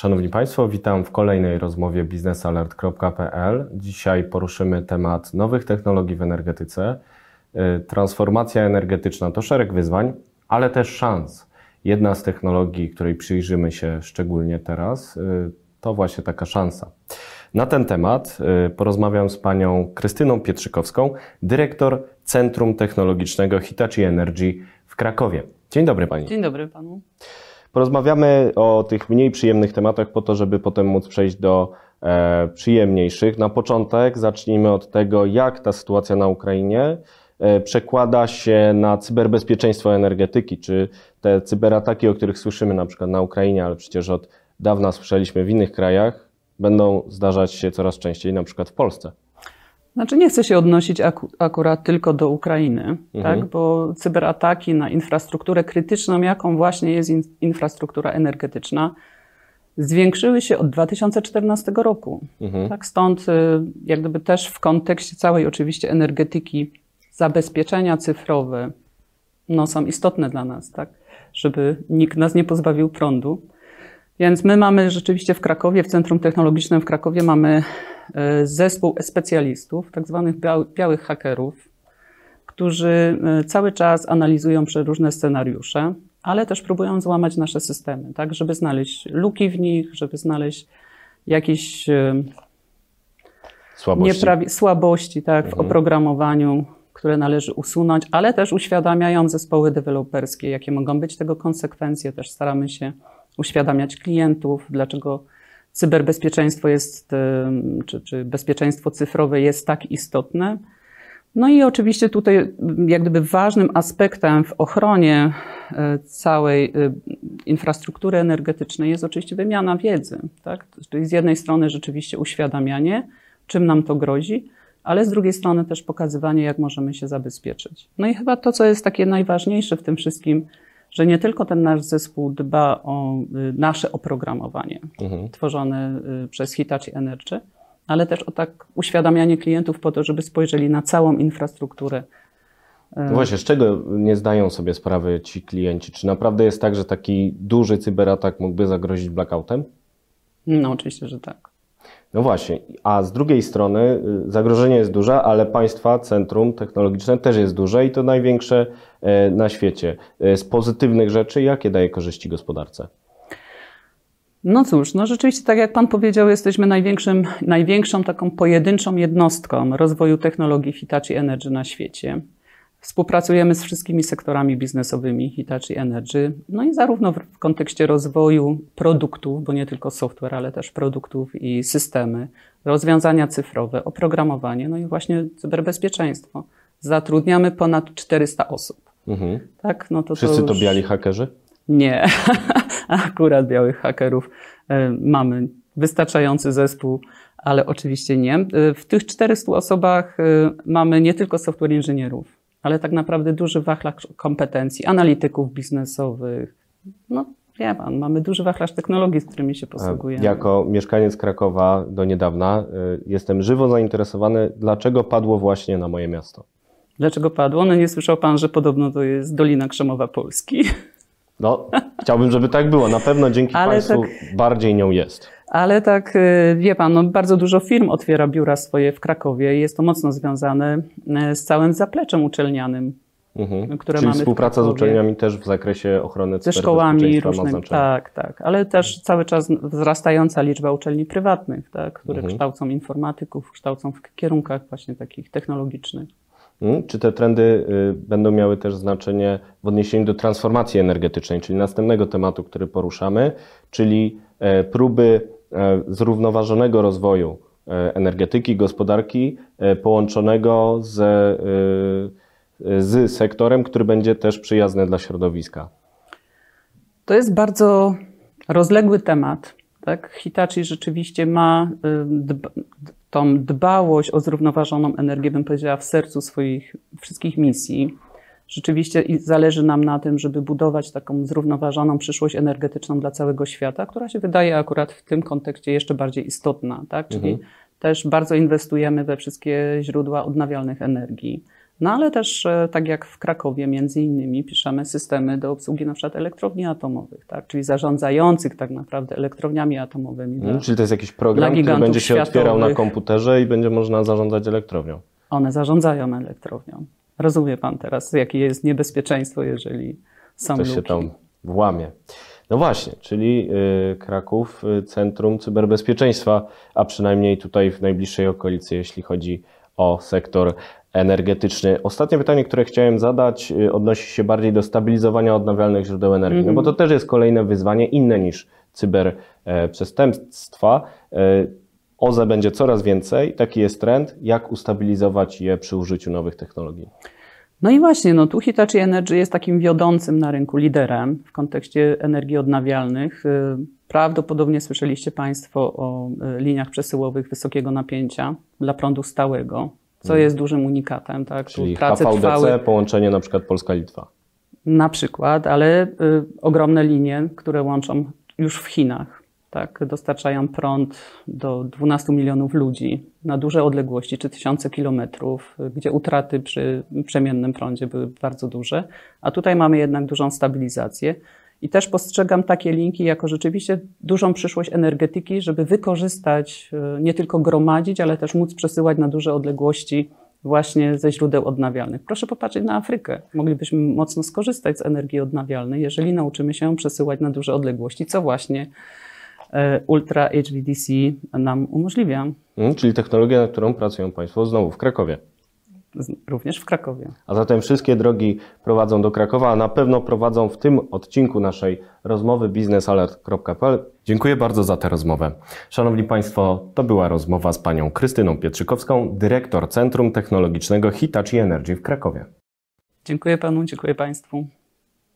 Szanowni Państwo, witam w kolejnej rozmowie biznesalert.pl. Dzisiaj poruszymy temat nowych technologii w energetyce. Y, transformacja energetyczna to szereg wyzwań, ale też szans. Jedna z technologii, której przyjrzymy się szczególnie teraz, y, to właśnie taka szansa. Na ten temat y, porozmawiam z panią Krystyną Pietrzykowską, dyrektor Centrum Technologicznego Hitachi Energy w Krakowie. Dzień dobry pani. Dzień dobry panu. Porozmawiamy o tych mniej przyjemnych tematach po to, żeby potem móc przejść do e, przyjemniejszych. Na początek zacznijmy od tego, jak ta sytuacja na Ukrainie e, przekłada się na cyberbezpieczeństwo energetyki. Czy te cyberataki, o których słyszymy na przykład na Ukrainie, ale przecież od dawna słyszeliśmy w innych krajach, będą zdarzać się coraz częściej, na przykład w Polsce? Znaczy nie chcę się odnosić aku, akurat tylko do Ukrainy, Mhm. tak? bo cyberataki na infrastrukturę krytyczną, jaką właśnie jest in, infrastruktura energetyczna, zwiększyły się od 2014 roku. Mhm. Tak? Stąd y, jak gdyby też w kontekście całej oczywiście energetyki zabezpieczenia cyfrowe no, są istotne dla nas, tak? żeby nikt nas nie pozbawił prądu. Więc my mamy rzeczywiście w Krakowie, w Centrum Technologicznym w Krakowie mamy zespół specjalistów, tak zwanych biał- białych hakerów, którzy e, cały czas analizują przeróżne scenariusze, ale też próbują złamać nasze systemy, tak, żeby znaleźć luki w nich, żeby znaleźć jakieś e, Słabości. słabości tak, w Mhm. oprogramowaniu, które należy usunąć, ale też uświadamiają zespoły deweloperskie, jakie mogą być tego konsekwencje. Też staramy się uświadamiać klientów, dlaczego cyberbezpieczeństwo jest, czy, czy bezpieczeństwo cyfrowe jest tak istotne. No i oczywiście tutaj jak gdyby ważnym aspektem w ochronie e, całej e, infrastruktury energetycznej jest oczywiście wymiana wiedzy. Tak? Czyli z jednej strony rzeczywiście uświadamianie, czym nam to grozi, ale z drugiej strony też pokazywanie, jak możemy się zabezpieczyć. No i chyba to, co jest takie najważniejsze w tym wszystkim, że nie tylko ten nasz zespół dba o y, nasze oprogramowanie Mhm. tworzone y, przez Hitachi Energy, ale też o tak uświadamianie klientów po to, żeby spojrzeli na całą infrastrukturę. No właśnie, z czego nie zdają sobie sprawy ci klienci? Czy naprawdę jest tak, że taki duży cyberatak mógłby zagrozić blackoutem? No oczywiście, że tak. No właśnie, a z drugiej strony y, zagrożenie jest duże, ale państwa centrum technologiczne też jest duże i to największe e, na świecie. E, Z pozytywnych rzeczy, jakie daje korzyści gospodarce? No cóż, no rzeczywiście, tak jak Pan powiedział, jesteśmy największym, największą taką pojedynczą jednostką rozwoju technologii Hitachi Energy na świecie. Współpracujemy z wszystkimi sektorami biznesowymi Hitachi Energy, no i zarówno w kontekście rozwoju produktów, bo nie tylko software, ale też produktów i systemy, rozwiązania cyfrowe, oprogramowanie, no i właśnie cyberbezpieczeństwo. Zatrudniamy ponad 400 osób. Mhm. Tak, no to Wszyscy to już... biali hakerzy? Nie, akurat białych hakerów e, mamy wystarczający zespół, ale oczywiście nie. E, W tych 400 osobach e, mamy nie tylko software inżynierów, ale tak naprawdę duży wachlarz kompetencji, analityków biznesowych. No, wie pan, mamy duży wachlarz technologii, z którymi się posługujemy. Jako mieszkaniec Krakowa do niedawna y, jestem żywo zainteresowany, dlaczego padło właśnie na moje miasto. Dlaczego padło? No nie słyszał pan, że podobno to jest Dolina Krzemowa Polski. No, chciałbym, żeby tak było. Na pewno dzięki Ale Państwu tak- bardziej nią jest. Ale tak, y, wie pan, no bardzo dużo firm otwiera biura swoje w Krakowie i jest to mocno związane y, z całym zapleczem uczelnianym, Mhm. które Czyli mamy współpraca z uczelniami też w zakresie ochrony ze szkołami różnymi. Tak, tak. Ale też cały czas wzrastająca liczba uczelni prywatnych, tak, które Mhm. kształcą informatyków, kształcą w kierunkach właśnie takich technologicznych. Mm, Czy te trendy y, będą miały też znaczenie w odniesieniu do transformacji energetycznej, czyli następnego tematu, który poruszamy, czyli e, próby zrównoważonego rozwoju e, energetyki, gospodarki e, połączonego z, e, z sektorem, który będzie też przyjazny dla środowiska? To jest bardzo rozległy temat. Tak? Hitachi rzeczywiście ma y, dba, tą dbałość o zrównoważoną energię, bym powiedziała, w sercu swoich wszystkich misji. Rzeczywiście zależy nam na tym, żeby budować taką zrównoważoną przyszłość energetyczną dla całego świata, która się wydaje akurat w tym kontekście jeszcze bardziej istotna. Tak? Czyli Mhm. też bardzo inwestujemy we wszystkie źródła odnawialnych energii, No ale też e, tak jak w Krakowie między innymi piszemy systemy do obsługi na przykład elektrowni atomowych, tak? czyli zarządzających tak naprawdę elektrowniami atomowymi. Mhm, dla- czyli to jest jakiś program, który będzie się otwierał na światowych. komputerze i będzie można zarządzać elektrownią. One zarządzają elektrownią. Rozumie pan teraz, jakie jest niebezpieczeństwo, jeżeli są Ktoś luki. się tam włamie. No właśnie, czyli y, Kraków, y, Centrum Cyberbezpieczeństwa, a przynajmniej tutaj w najbliższej okolicy, jeśli chodzi o sektor energetyczny. Ostatnie pytanie, które chciałem zadać, y, odnosi się bardziej do stabilizowania odnawialnych źródeł energii, no bo to też jest kolejne wyzwanie inne niż cyberprzestępstwa. OZE będzie coraz więcej, taki jest trend. Jak ustabilizować je przy użyciu nowych technologii? No i właśnie, no tu Hitachi Energy jest takim wiodącym na rynku liderem w kontekście energii odnawialnych. Y, Prawdopodobnie słyszeliście Państwo o y, liniach przesyłowych wysokiego napięcia dla prądu stałego, co jest dużym unikatem. Tak? Tu Mhm. Czyli prace HVDC, trwały połączenie na przykład Polska-Litwa. na przykład, ale y, ogromne linie, które łączą już w Chinach. Tak, dostarczają prąd do 12 milionów ludzi na duże odległości, czy tysiące kilometrów, gdzie utraty przy przemiennym prądzie były bardzo duże, a tutaj mamy jednak dużą stabilizację. I też postrzegam takie linki jako rzeczywiście dużą przyszłość energetyki, żeby wykorzystać, y, nie tylko gromadzić, ale też móc przesyłać na duże odległości właśnie ze źródeł odnawialnych. Proszę popatrzeć na Afrykę. Moglibyśmy mocno skorzystać z energii odnawialnej, jeżeli nauczymy się przesyłać na duże odległości, co właśnie e, Ultra HVDC nam umożliwia, Mm, Czyli technologia, nad którą pracują Państwo znowu w Krakowie. również w Krakowie. A zatem wszystkie drogi prowadzą do Krakowa, a na pewno prowadzą w tym odcinku naszej rozmowy biznesalert.pl. Dziękuję bardzo za tę rozmowę. Szanowni Państwo, to była rozmowa z panią Krystyną Pietrzykowską, dyrektor Centrum Technologicznego Hitachi Energy w Krakowie. Dziękuję panu, dziękuję państwu.